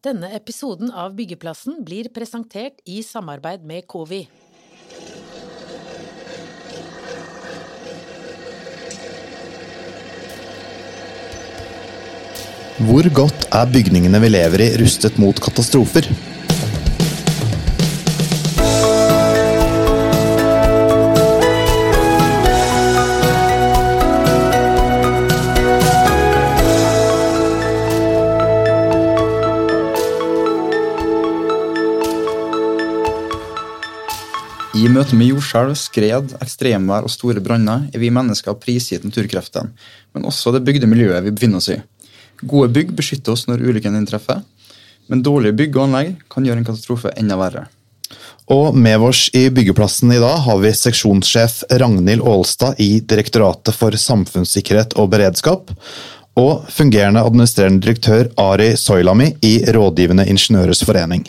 Denne episoden av Byggeplassen blir presentert i samarbeid med Covi. Hvor godt er bygningene vi lever i rustet mot katastrofer? Møte med jordskjelv, skred, ekstremvær og store branner er vi mennesker prisgitt naturkreftene, men også det bygde miljøet vi befinner oss i. Gode bygg beskytter oss når ulykken inntreffer, men dårlige bygg og anlegg kan gjøre en katastrofe enda verre. Og med oss i byggeplassen i dag har vi seksjonssjef Ragnhild Aalstad i Direktoratet for samfunnssikkerhet og beredskap, og fungerende administrerende direktør Ari Soilami i Rådgivende ingeniørers forening.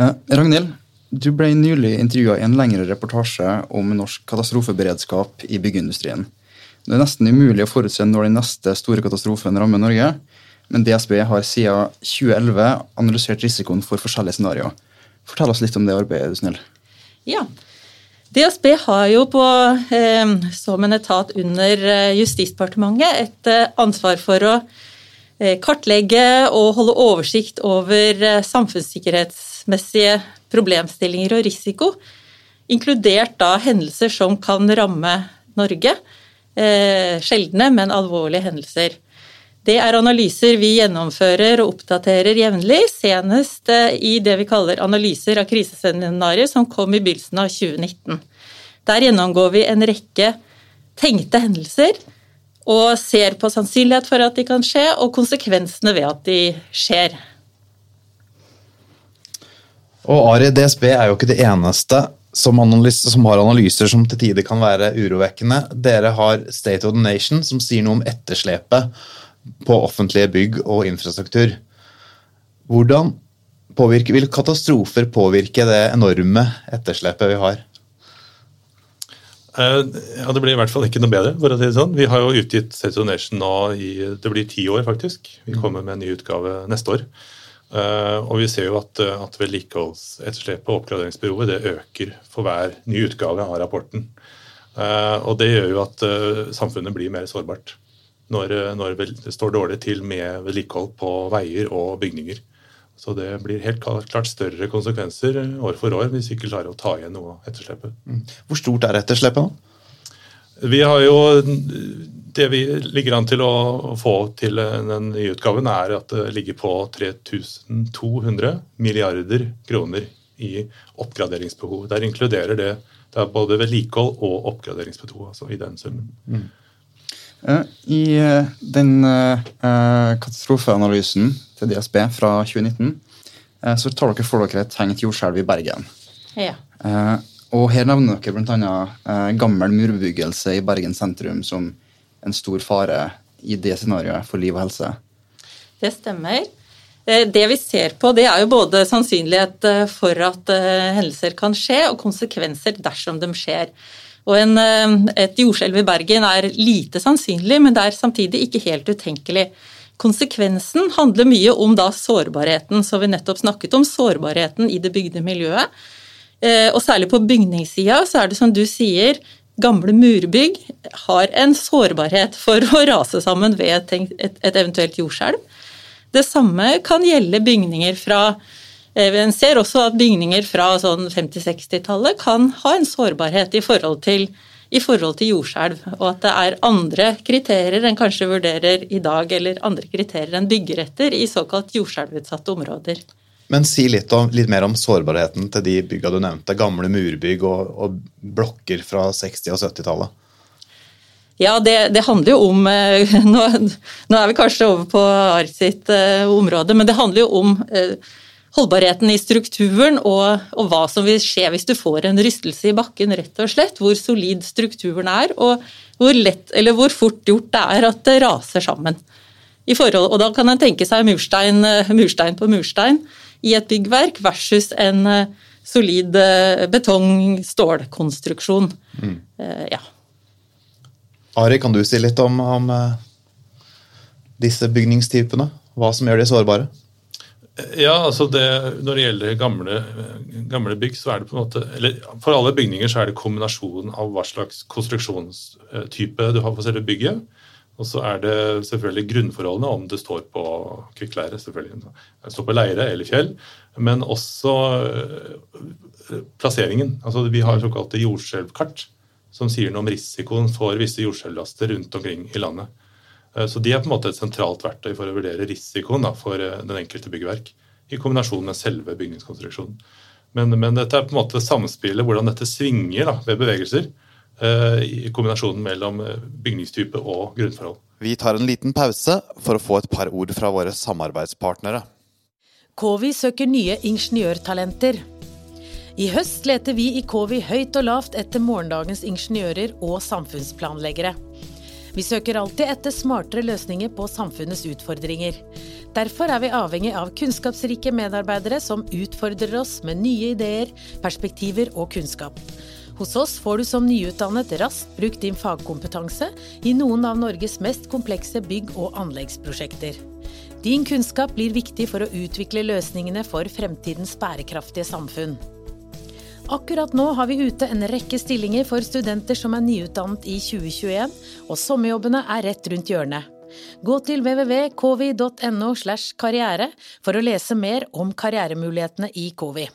Eh, Ragnhild, du ble nylig intervjua i en lengre reportasje om norsk katastrofeberedskap i byggeindustrien. Det er nesten umulig å forutse når den neste store katastrofen rammer Norge, men DSB har siden 2011 analysert risikoen for forskjellige scenarioer. Fortell oss litt om det arbeidet, er du snill. Ja. DSB har jo på, eh, som en etat under eh, Justisdepartementet et eh, ansvar for å kartlegge og holde oversikt over eh, samfunnssikkerhetsmessige problemstillinger og risiko, inkludert da hendelser som kan ramme Norge. Eh, sjeldne, men alvorlige hendelser. Det er analyser vi gjennomfører og oppdaterer jevnlig, senest eh, i det vi kaller analyser av kriseseminarer, som kom i begynnelsen av 2019. Der gjennomgår vi en rekke tenkte hendelser og ser på sannsynlighet for at de kan skje, og konsekvensene ved at de skjer. Og Ari, DSB er jo ikke det eneste som, som, har analyser som til tider kan være urovekkende. Dere har State of the Nation, som sier noe om etterslepet på offentlige bygg og infrastruktur. Hvordan påvirke, vil katastrofer påvirke det enorme etterslepet vi har? Uh, ja, Det blir i hvert fall ikke noe bedre. for å si det sånn. Vi har jo utgitt State of Nation nå i det blir ti år, faktisk. Vi kommer med en ny utgave neste år. Uh, og vi ser jo at, at vedlikeholdsetterslepet og oppgraderingsbehovet det øker for hver ny utgave av rapporten. Og det gjør jo at samfunnet blir mer sårbart når, når det står dårlig til med vedlikehold på veier og bygninger. Så det blir helt klart større konsekvenser år for år hvis vi ikke klarer å ta igjen noe av etterslepet. Mm. Hvor stort er etterslepet nå? Vi har jo det vi ligger an til å få til den nye utgaven, er at det ligger på 3200 milliarder kroner i oppgraderingsbehov. Der inkluderer det, det er både vedlikehold og oppgraderingsbehov altså i den summen. Mm. I den katastrofeanalysen til DSB fra 2019 så tar dere for dere et hengt jordskjelv i Bergen. Ja. Og Her nevner dere bl.a. gammel murbebyggelse i Bergen sentrum som en stor fare i det scenarioet for liv og helse. Det stemmer. Det vi ser på, det er jo både sannsynlighet for at hendelser kan skje, og konsekvenser dersom de skjer. Og en, Et jordskjelv i Bergen er lite sannsynlig, men det er samtidig ikke helt utenkelig. Konsekvensen handler mye om da sårbarheten, så vi nettopp snakket om sårbarheten i det bygde miljøet. Og særlig på bygningssida så er det som du sier, gamle murbygg har en sårbarhet for å rase sammen ved et, eventuelt jordskjelv. Det samme kan gjelde bygninger fra En ser også at bygninger fra sånn 50-60-tallet kan ha en sårbarhet i forhold til, i forhold til jordskjelv, og at det er andre kriterier en kanskje vurderer i dag, eller andre kriterier enn byggeretter i såkalt jordskjelvutsatte områder. Men si litt, om, litt, mer om sårbarheten til de bygga du nevnte. Gamle murbygg og, og blokker fra 60- og 70-tallet. Ja, det, det, handler jo om nå, nå, er vi kanskje over på Art sitt uh, område, men det handler jo om uh, holdbarheten i strukturen og, og, hva som vil skje hvis du får en rystelse i bakken, rett og slett. Hvor solid strukturen er, og hvor, lett, eller hvor fort gjort det er at det raser sammen. Forhold, og da kan en tenke seg murstein, murstein på murstein i et byggverk versus en solid betong-stålkonstruksjon. Mm. Ja. Ari, kan du si litt om, om disse bygningstypene? Hva som gjør de sårbare? Ja, altså det, Når det gjelder gamle, gamle, bygg, så er det på en måte eller For alle bygninger så er det kombinasjonen av hva slags konstruksjonstype du har på selve bygget. Og så er det selvfølgelig grunnforholdene, om det står på kvikkleire, selvfølgelig. Det står på leire eller fjell. Men også eh, plasseringen. Altså Vi har såkalte jordskjelvkart som sier noe om risikoen for visse jordskjelvlaster rundt omkring i landet. Eh, så de er på en måte et sentralt verktøy for å vurdere risikoen da, for eh, den enkelte byggverk. I kombinasjon med selve bygningskonstruksjonen. Men, men, dette er på en måte samspillet, hvordan dette svinger da, ved bevegelser. Eh, I kombinasjonen mellom bygningstype og grunnforhold. Vi tar en liten pause for å få et par ord fra våre samarbeidspartnere. Covi søker nye ingeniørtalenter. I høst leter vi i Covi høyt og lavt etter morgendagens ingeniører og samfunnsplanleggere. Vi søker alltid etter smartere løsninger på samfunnets utfordringer. Derfor er vi avhengig av kunnskapsrike medarbeidere som utfordrer oss med nye ideer, perspektiver og kunnskap. Hos oss får du som nyutdannet raskt brukt din fagkompetanse i noen av Norges mest komplekse bygg- og anleggsprosjekter. Din kunnskap blir viktig for å utvikle løsningene for fremtidens bærekraftige samfunn. Akkurat nå har vi ute en rekke stillinger for studenter som er nyutdannet i 2021, og sommerjobbene er rett rundt hjørnet. Gå til www.covi.no slash karriere for å lese mer om karrieremulighetene i Kvi.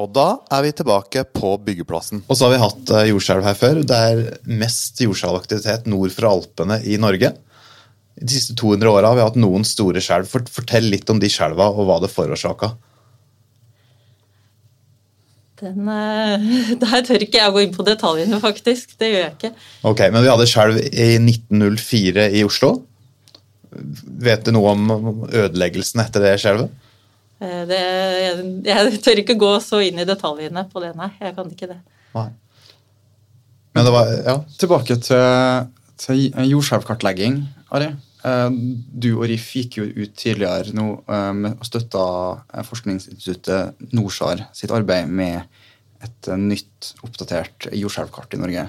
Og da er vi tilbake på byggeplassen. Og så har vi hatt eh, jordskjelv her før. Det er mest jordskjelvaktivitet nord for Alpene i Norge. De siste 200 åra har vi hatt noen store skjelv. Fortell litt om de skjelva og hva det forårsaka. Den, eh, der tør ikke jeg å gå inn på detaljene, faktisk. Det gjør jeg ikke. Ok, Men vi hadde skjelv i 1904 i Oslo. Vet du noe om ødeleggelsen etter det skjelvet? Eh, jeg, jeg, tør ikke gå så inn i detaljene på det, nei. Jeg kan ikke det. Nei. Men det var, ja. Tilbake til, til jordskjelvkartlegging, Ari. Eh, du og RIF gikk jo ut tidligere nå og støtta forskningsinstituttet NORSAR sitt arbeid med et nytt, oppdatert jordskjelvkart i Norge.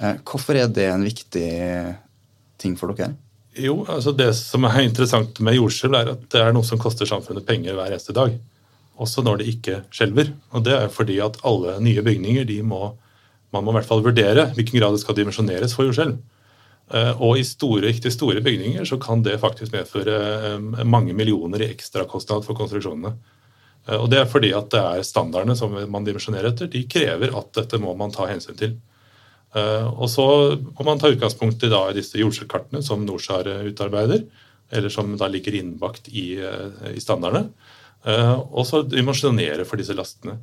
Eh, hvorfor er det en viktig ting for dere? Jo, altså Det som er interessant med jordskjelv, er at det er noe som koster samfunnet penger hver eneste dag. Også når det ikke skjelver. Og det er fordi at alle nye bygninger de må, man må i hvert fall vurdere hvilken grad det skal dimensjoneres for jordskjelv. Eh, og i store, riktig store bygninger så kan det faktisk medføre eh, mange millioner i ekstrakostnad for konstruksjonene. Eh, og Det er fordi at det er standardene som man dimensjonerer etter, de krever at dette må man ta hensyn til. Og så må man ta utgangspunkt i, disse jordskjelvkartene som NORSAR utarbeider, eller som da ligger innbakt i, i standardene. Og så dimensjonere for disse lastene.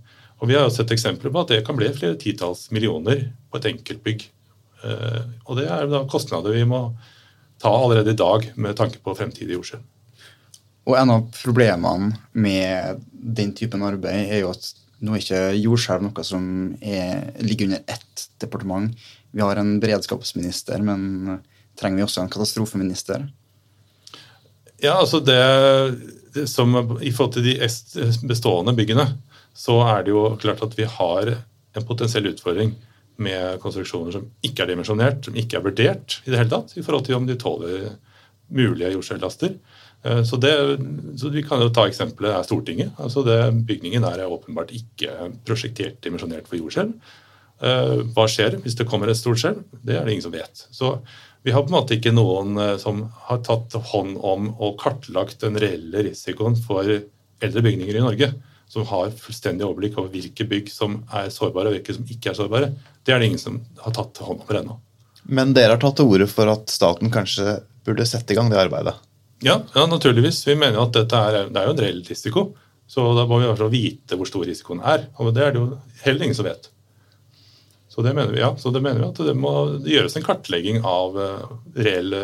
Og Vi har jo sett eksempler på at det kan bli flere titalls millioner på et enkeltbygg. Eh, og det er da kostnader vi må ta allerede i dag med tanke på fremtidig jordskjelv. Og en av problemene med den typen arbeid er jo at nå er ikke jordskjelv noe som er, ligger under ett departement. Vi har en beredskapsminister, men trenger vi også en katastrofeminister? Ja, altså det, det som, I forhold til de bestående byggene, så er det jo klart at vi har en potensiell utfordring med konstruksjoner som ikke er dimensjonert, som ikke er vurdert i det hele tatt, i forhold til om de tåler mulige jordskjelvlaster. Eh, så, så vi kan jo ta eksempelet er Stortinget. altså det, Bygningen er åpenbart ikke prosjektert dimensjonert for jordskjelv. Eh, hva skjer hvis det kommer et stort skjelv? Det er det ingen som vet. Så vi har på en måte ikke noen eh, som har tatt hånd om og kartlagt den reelle risikoen for eldre bygninger i Norge som har fullstendig overblikk over hvilke bygg som er sårbare og hvilke som ikke er sårbare. Det er det ingen som har tatt hånd om ennå. Men dere har tatt til orde for at staten kanskje burde sette i gang det arbeidet? Ja, ja naturligvis. Vi mener at dette er, det er jo en reell risiko. Så da må vi i hvert fall vite hvor stor risikoen er. Og det er det jo heller ingen som vet. Så det mener vi, ja. Så det mener vi at det må gjøres en kartlegging av uh, reell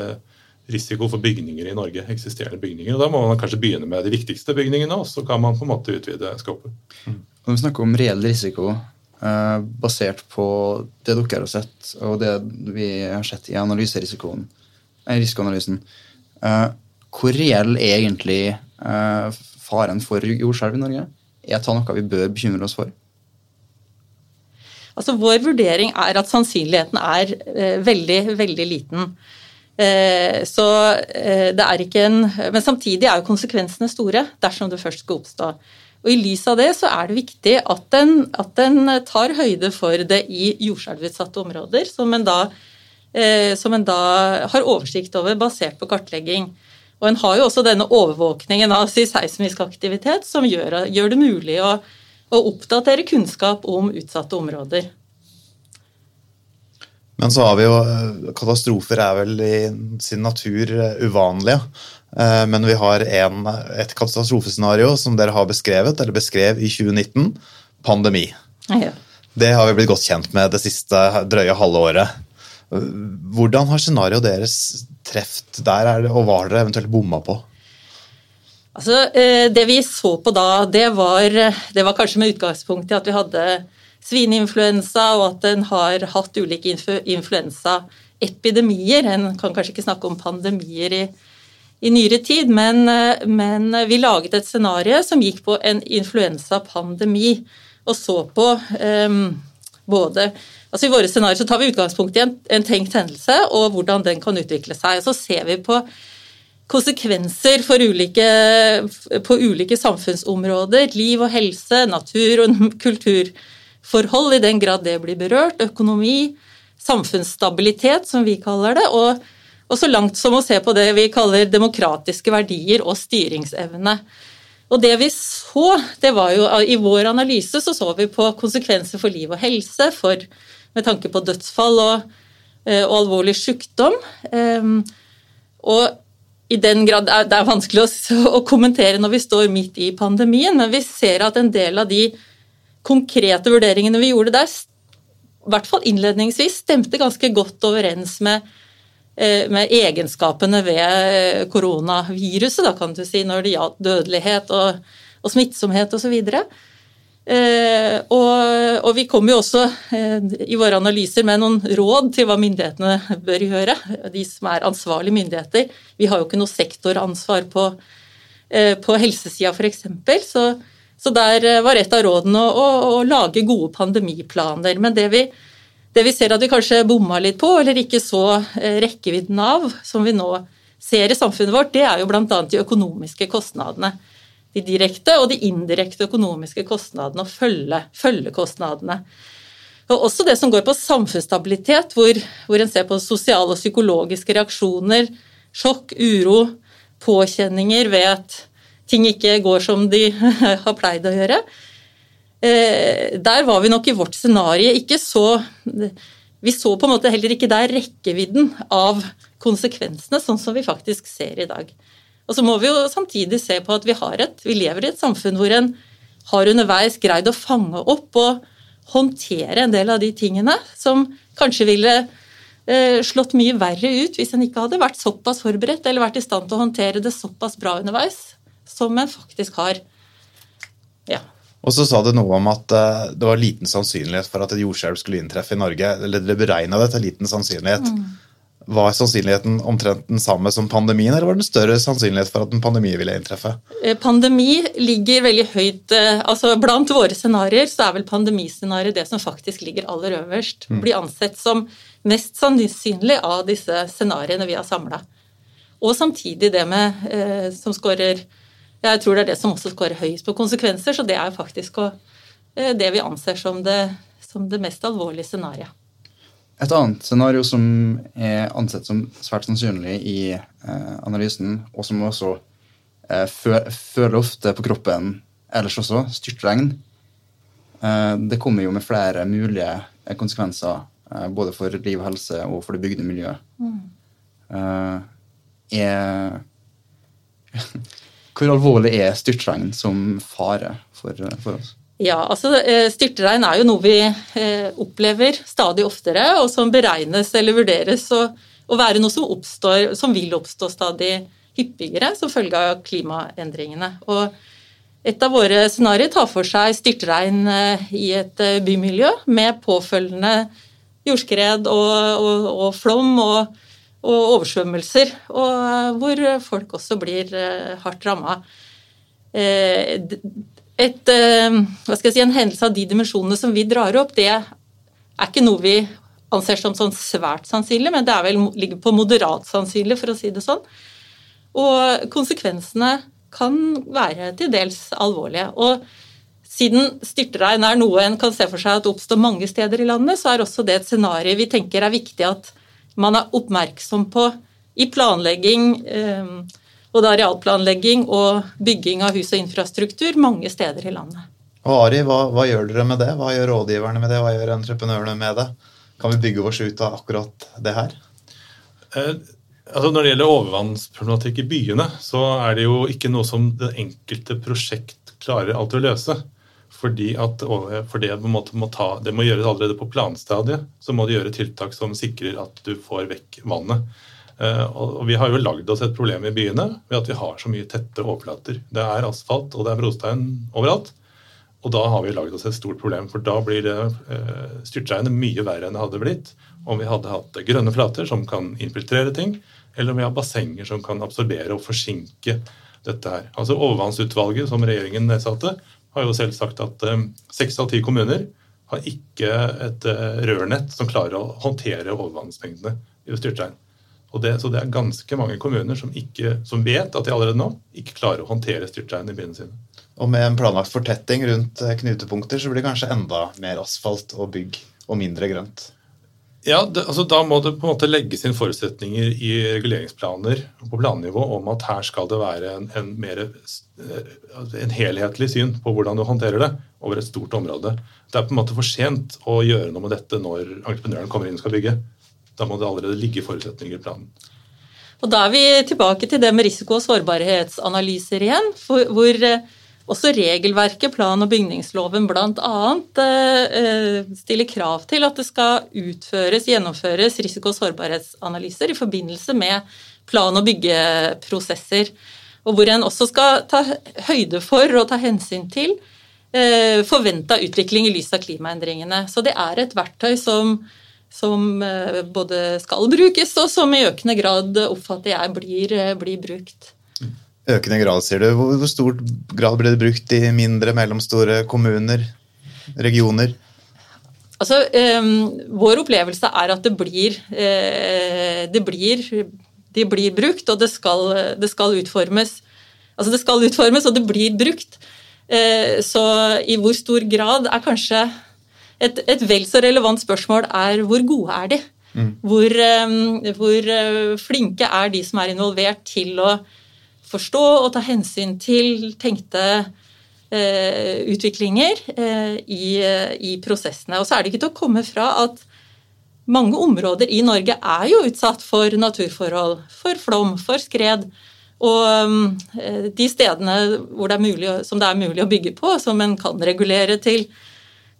risiko for bygninger i Norge, eksisterende bygninger. og Da må man kanskje begynne med de viktigste bygningene, og så kan man på en måte utvide skapet. Mm. Når vi snakker om reell risiko, eh, basert på det dere har sett, og det vi har sett i analyserisikoen, eh, risikoanalysen, eh, hvor reell er egentlig eh, faren for jordskjelv i Norge? Er det noe vi bør bekymre oss for? Altså, vår vurdering er at sannsynligheten er eh, veldig, veldig liten. Eh, så eh, det er ikke en Men samtidig er jo konsekvensene store dersom det først skal oppstå. Og I lys av det så er det viktig at den, at en tar høyde for det i jordskjelvutsatte områder, som en, da, eh, som en da har oversikt over basert på kartlegging. Og En har jo også denne overvåkningen av seismisk aktivitet som gjør, gjør det mulig å, å oppdatere kunnskap om utsatte områder. Men så har vi jo Katastrofer er vel i sin natur uvanlige. Eh, men vi har en, et katastrofescenario som dere har beskrevet, eller beskrev i 2019. Pandemi. Ja. Det har vi blitt godt kjent med det siste drøye halve året. Hvordan har scenarioet deres treft der, og hva har dere eventuelt bomma på? Altså, eh, Det vi så på da, det var, det var kanskje med utgangspunkt i at vi hadde svineinfluensa, og at en har hatt ulike influensaepidemier. En kan kanskje ikke snakke om pandemier i, i nyere tid, men, men, vi laget et scenario som gikk på en influensapandemi, og så på um, både altså I våre scenarioer tar vi utgangspunkt i en, en, tenkt hendelse og hvordan den kan utvikle seg. og Så ser vi på konsekvenser ulike, på ulike samfunnsområder. Liv og helse, natur og kultur forhold, i den grad det blir berørt, økonomi, samfunnsstabilitet, som vi kaller det, og, og så langt som å se på det vi kaller demokratiske verdier og styringsevne. Og det vi så, det var jo I vår analyse så så vi på konsekvenser for liv og helse, for, med tanke på dødsfall og, eh, og alvorlig sykdom. Ehm, og i den grad Det er vanskelig å, kommentere når vi står midt i pandemien, men vi ser at en del av de konkrete vurderingene vi gjorde der, i hvert fall innledningsvis, stemte ganske godt overens med, eh, med egenskapene ved eh, koronaviruset, da, kan du si, når det gjaldt dødelighet og, og smittsomhet osv. Eh, og, og vi kom jo også eh, i våre analyser med noen råd til hva myndighetene bør gjøre. De som er ansvarlige myndigheter. Vi har jo ikke noe sektoransvar på, eh, på helsesida f.eks. Så så der eh, var et av rådene å, å, å lage gode pandemiplaner. Men det vi, det vi, ser at vi kanskje bomma litt på, eller ikke så eh, rekkevidden av, som vi nå ser i samfunnet vårt, det er jo bl.a. de økonomiske kostnadene. De direkte og de indirekte økonomiske kostnadene og følge, følgekostnadene. Og også det som går på samfunnsstabilitet, hvor, hvor en ser på sosiale og psykologiske reaksjoner, sjokk, uro, påkjenninger ved at ting ikke går som de har pleid å gjøre. Eh, der var vi nok i vårt scenario ikke så Vi så på en måte heller ikke der rekkevidden av konsekvensene, sånn som vi faktisk ser i dag. Og så må vi jo samtidig se på at vi, har et, vi lever i et samfunn hvor en har underveis greid å fange opp og håndtere en del av de tingene som kanskje ville eh, slått mye verre ut hvis en ikke hadde vært såpass forberedt eller vært i stand til å håndtere det såpass bra underveis som en faktisk har. Ja. Og så sa du noe om at uh, det var liten sannsynlighet for at et jordskjelv skulle inntreffe i Norge. Eller dere beregna det til liten sannsynlighet. Mm. Var sannsynligheten omtrent den samme som pandemien, eller var det en større sannsynlighet for at en pandemi ville inntreffe? Eh, pandemi ligger veldig høyt uh, altså Blant våre scenarioer så er vel pandemiscenarioet det som faktisk ligger aller øverst. Mm. Blir ansett som mest sannsynlig av disse scenarioene vi har samla. Og samtidig det med, eh, som skårer jeg tror det er det som også skårer høyest på konsekvenser, så det er faktisk eh, det vi anser som det, som det mest alvorlige scenarioet. Et annet scenario som er ansett som svært sannsynlig i eh, analysen, og som også eh, føler ofte på kroppen ellers også, styrtregn, det kommer jo med flere mulige konsekvenser både for liv og helse og for det bygde miljøet. Mm. Er Hvor alvorlig er styrtregn som fare for, for oss? Ja, altså eh, Styrtregn er jo noe vi eh, opplever stadig oftere, og som beregnes eller vurderes å, være noe som, oppstår, som vil oppstå stadig hyppigere som følge av klimaendringene. Og et av våre scenarioer tar for seg styrtregn eh, i et bymiljø med påfølgende jordskred og, og, og flom. og og oversvømmelser, og eh, hvor folk også blir eh, hardt ramma. Et, skal jeg si, en hendelse av de dimensjonene som vi drar opp, det er ikke noe vi anser som sånn svært sannsynlig, men det vel, ligger på moderat sannsynlig, for å si det sånn. Og konsekvensene kan være til dels alvorlige. Og siden styrtregn er noe en kan se for seg at oppstår mange steder i landet, så er også det et scenario vi tenker er viktig at man er oppmerksom på i planlegging, og både arealplanlegging og bygging av hus og infrastruktur mange steder i landet. Og Ari, hva, hva, gjør dere med det? Hva gjør rådgiverne med det? Hva gjør entreprenørene med det? Kan vi bygge oss ut av akkurat det her? Eh, altså når det gjelder overvannsproblematikk i byene, så er det jo ikke noe som det enkelte prosjekt klarer alltid å løse. Fordi at for det, må ta, det må gjøres allerede på planstadiet. Så må du gjøre tiltak som sikrer at du får vekk vannet. Eh, og Vi har jo lagd oss et problem i byene ved at vi har så mye tette overflater. Det er asfalt og det er brostein overalt. Og da har vi lagd oss et stort problem, for da blir det eh, styrtregnet mye verre enn det hadde blitt om vi hadde hatt grønne flater som kan infiltrere ting, eller om vi har bassenger som kan absorbere og forsinke dette her. Altså Overvannsutvalget som regjeringen nedsatte, har jo selv sagt at eh, seks av ti kommuner har ikke et rørnett som klarer å håndtere overvannsmengdene i styrtregn. Det, så det er ganske mange kommuner som, ikke, som, vet at de allerede nå ikke klarer å håndtere styrtregn i byene sine. Og med en planlagt fortetting rundt eh, knutepunkter, så blir det kanskje enda mer asfalt og bygg og mindre grønt? Ja, det, altså Da må det på en måte legges inn forutsetninger i reguleringsplaner på plannivå om at her skal det være en, en, mer, eh, en helhetlig syn på hvordan du håndterer det over et stort område. Det er på en måte for sent å gjøre noe med dette når entreprenøren kommer inn og skal bygge. Da må det allerede ligge forutsetninger i planen. Og Da er vi tilbake til det med risiko- og sårbarhetsanalyser igjen. hvor eh, også regelverket, plan- og bygningsloven bl.a. Eh, stiller krav til at det skal utføres, gjennomføres risiko- og sårbarhetsanalyser i forbindelse med plan- og byggeprosesser. Og hvor en også skal ta høyde for og ta hensyn til eh, forventa utvikling i lys av klimaendringene. Så det er et verktøy som som eh, både skal brukes, og som i økende grad oppfatter jeg blir, eh, blir brukt. Økende grad, sier du. Hvor, hvor stor grad blir det brukt i mindre, mellomstore kommuner, regioner? Altså, eh, Vår opplevelse er at det blir, eh, det blir, de blir brukt, og det skal, det skal, utformes. Altså det skal utformes, og det blir brukt. Eh, så i hvor stor grad er kanskje et, et vel så relevant spørsmål er hvor gode er de? Mm. Hvor, um, hvor uh, flinke er de som er involvert til å forstå og ta hensyn til tenkte eh, utviklinger eh, i, i, prosessene. Og så er det ikke til å komme fra at mange områder i Norge er jo utsatt for naturforhold, for flom, for skred. Og eh, de stedene det mulig, som det er mulig å bygge på, som en kan regulere til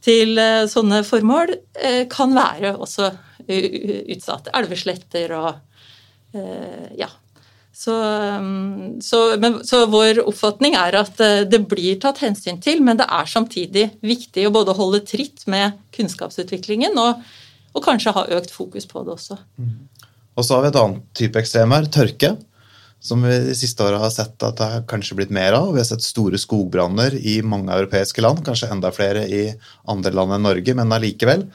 til eh, sånne formål eh, kan være også utsatt. Elvesletter og eh, ja. Så, mm, så, men, så, vår oppfatning er at det blir tatt hensyn til, men det er samtidig viktig å både holde tritt med kunnskapsutviklingen og, og kanskje ha økt fokus på det også. Mm. Og så har vi et annet type ekstrem her, tørke som vi de siste åra har sett at det har kanskje blitt mer av. Vi har sett store skogbranner i mange europeiske land, kanskje enda flere i andre land enn Norge, men allikevel.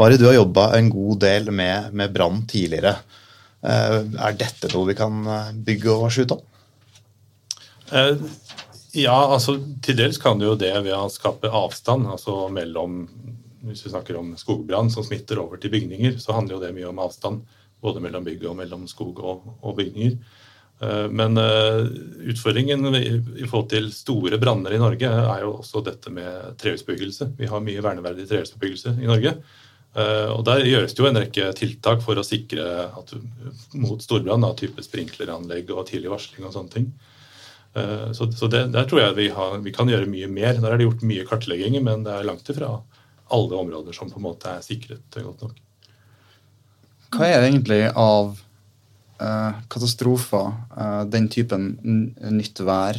Ari, du har jobba en god del med, med brann tidligere. Eh, er dette noe vi kan eh, bygge oss ut om? Eh, ja, altså til dels kan det jo det ved å skape avstand altså mellom Hvis vi snakker om skogbrann som smitter over til bygninger, så handler jo det mye om avstand. Både mellom bygget og mellom skog og, og bygninger. Men utfordringen i forhold til store branner i Norge er jo også dette med trehusbebyggelse. Vi har mye verneverdig trehusbebyggelse i Norge. Eh, og Der gjøres det jo en rekke tiltak for å sikre at, mot storbrann, type sprinkleranlegg og tidlig varsling og sånne ting. Så, så det, Der tror jeg vi, har, vi, kan gjøre mye mer. Der er det gjort mye kartlegginger, men det er langt ifra alle områder som på en måte er sikret godt nok. Hva er det egentlig av Eh, katastrofer, eh, den typen nytt vær,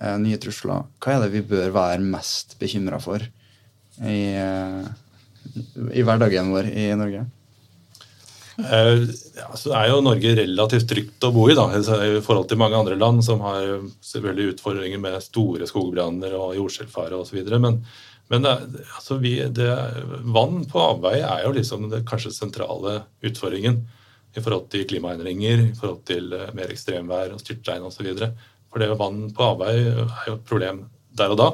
eh, nye trusler, hva er det vi bør være mest bekymra for i, i, hverdagen vår i Norge? Eh, ja, så er jo Norge relativt trygt å bo i da, i forhold til mange andre land som har selvfølgelig utfordringer med store skogbranner og jordskjelvfare osv. Men, Men det, altså vi, det, vann på avveie er jo liksom det kanskje sentrale utfordringen i forhold til klimaendringer, i forhold til eh, mer ekstremvær og styrtregn osv. For det vann på avveie er jo et problem der og da,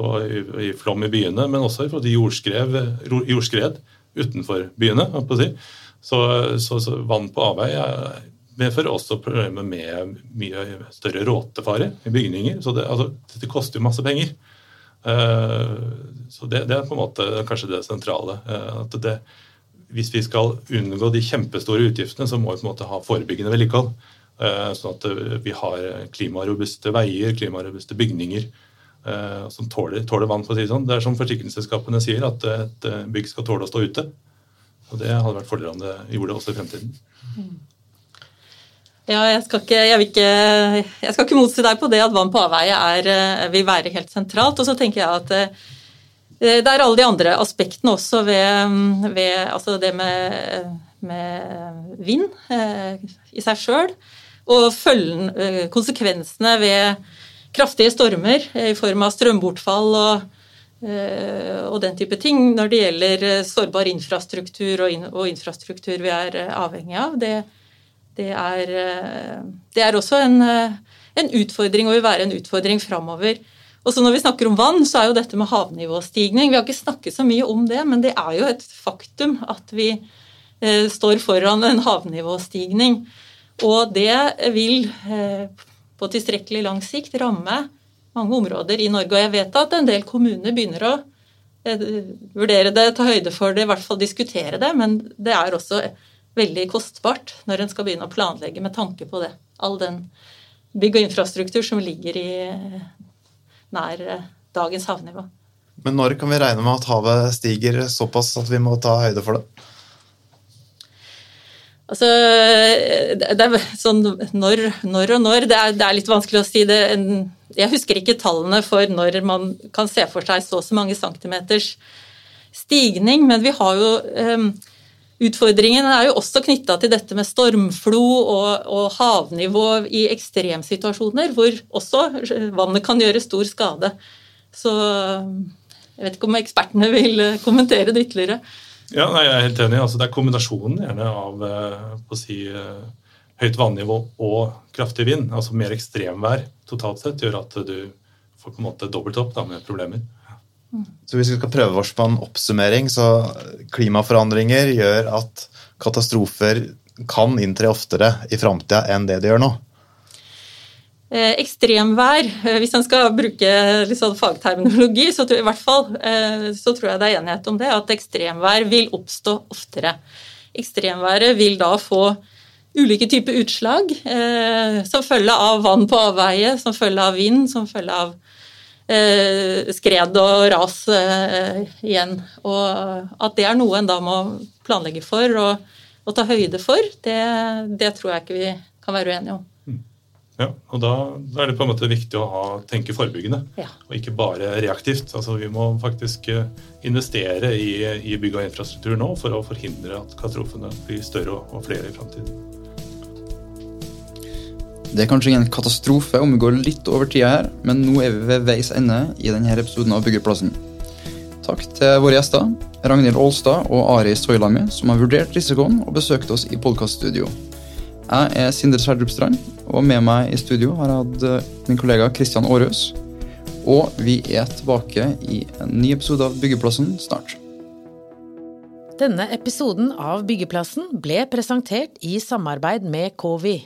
på, i, i, flom i byene, men også i forhold til jordskred, jordskred utenfor byene. Si. Så, så, så, vann på avveie medfører også problemer med mye større råtefare i bygninger. Så det, altså, dette koster jo masse penger. Uh, så det, det, er på en måte kanskje det sentrale. Uh, at det, hvis vi skal unngå de kjempestore utgiftene, så må vi på en måte ha forebyggende vedlikehold. Uh, sånn at vi har klimarobuste veier, klimarobuste bygninger som tåler, tåler, vann. for å si Det sånn. Det er som forsikringsselskapene sier, at et bygg skal tåle å stå ute. Og Det hadde vært fordel om det gjorde det også i fremtiden. Mm. Ja, jeg skal, ikke, jeg, ikke, jeg skal ikke motsi deg på det at vann på avveie er, eh, vil være helt sentralt. Og så tenker jeg at eh, det er alle de andre aspektene også ved, ved altså det med, med vind eh, i seg sjøl. Og følgen, konsekvensene ved kraftige stormer i form av strømbortfall og, og den type ting når det gjelder sårbar infrastruktur og, infrastruktur vi er avhengig av. det det er, eh, det er også en, eh, en, utfordring og vil være en utfordring framover. Også når vi snakker om vann, så er jo dette med havnivåstigning Vi har ikke snakket så mye om det, men det er jo et faktum at vi eh, står foran en havnivåstigning. Og det vil eh, på tilstrekkelig lang sikt ramme mange områder i Norge. Og jeg vet at en del kommuner begynner å eh, vurdere det, ta høyde for det, i hvert fall diskutere det, men det er også veldig kostbart når en skal begynne å planlegge med tanke på det. All den bygg og infrastruktur som ligger i nær eh, dagens havnivå. Men når kan vi regne med at havet stiger såpass at vi må ta høyde for det? Altså, det er sånn når, når og når, det er, det er, litt vanskelig å si. det. Jeg husker ikke tallene for når man kan se for seg så og så mange centimeters stigning, men vi har jo um, Utfordringen er jo også knytta til dette med stormflo og, og, havnivå i ekstremsituasjoner, hvor også vannet kan gjøre stor skade. Så jeg vet ikke om ekspertene vil kommentere det ytterligere. Ja, nei, Jeg er helt enig. Altså, det er kombinasjonen gjerne av eh, på å si, eh, høyt vannivå og kraftig vind, altså mer ekstremvær totalt sett, gjør at du får på en måte dobbelt opp da, med problemer. Så hvis vi skal prøve oss på en oppsummering, så klimaforandringer gjør at katastrofer kan inntre oftere i framtida enn det de gjør nå? Eh, ekstremvær, eh, hvis en skal bruke litt sånn fagterminologi, så tror, i hvert fall, eh, så tror jeg det er enighet om det, at ekstremvær vil oppstå oftere. Ekstremværet vil da få ulike typer utslag eh, som følge av vann på avveie, som følge av vind, som følge av Eh, skred og ras eh, igjen. Og at det er noe en da må planlegge for og, og ta høyde for, det, det, tror jeg ikke vi kan være uenige om. Ja, og da, da, er det på en måte viktig å ha, tenke forebyggende, ja. og ikke bare reaktivt. Altså, vi må faktisk eh, investere i, i bygg og infrastruktur nå for å forhindre at katastrofene blir større og, og flere i framtiden. Det er kanskje ingen katastrofe om vi går litt over tida her, men nå er vi ved veis ende i denne episoden av Byggeplassen. Takk til våre gjester, Ragnhild Aalstad og Ari Soilami, som har vurdert risikoen og besøkt oss i podkaststudio. Jeg er Sindre Sverdrup Strand, og med meg i studio har jeg hatt eh, min kollega Kristian Aarhus. Og vi er tilbake i en ny episode av Byggeplassen snart. Denne episoden av Byggeplassen ble presentert i samarbeid med KOVI.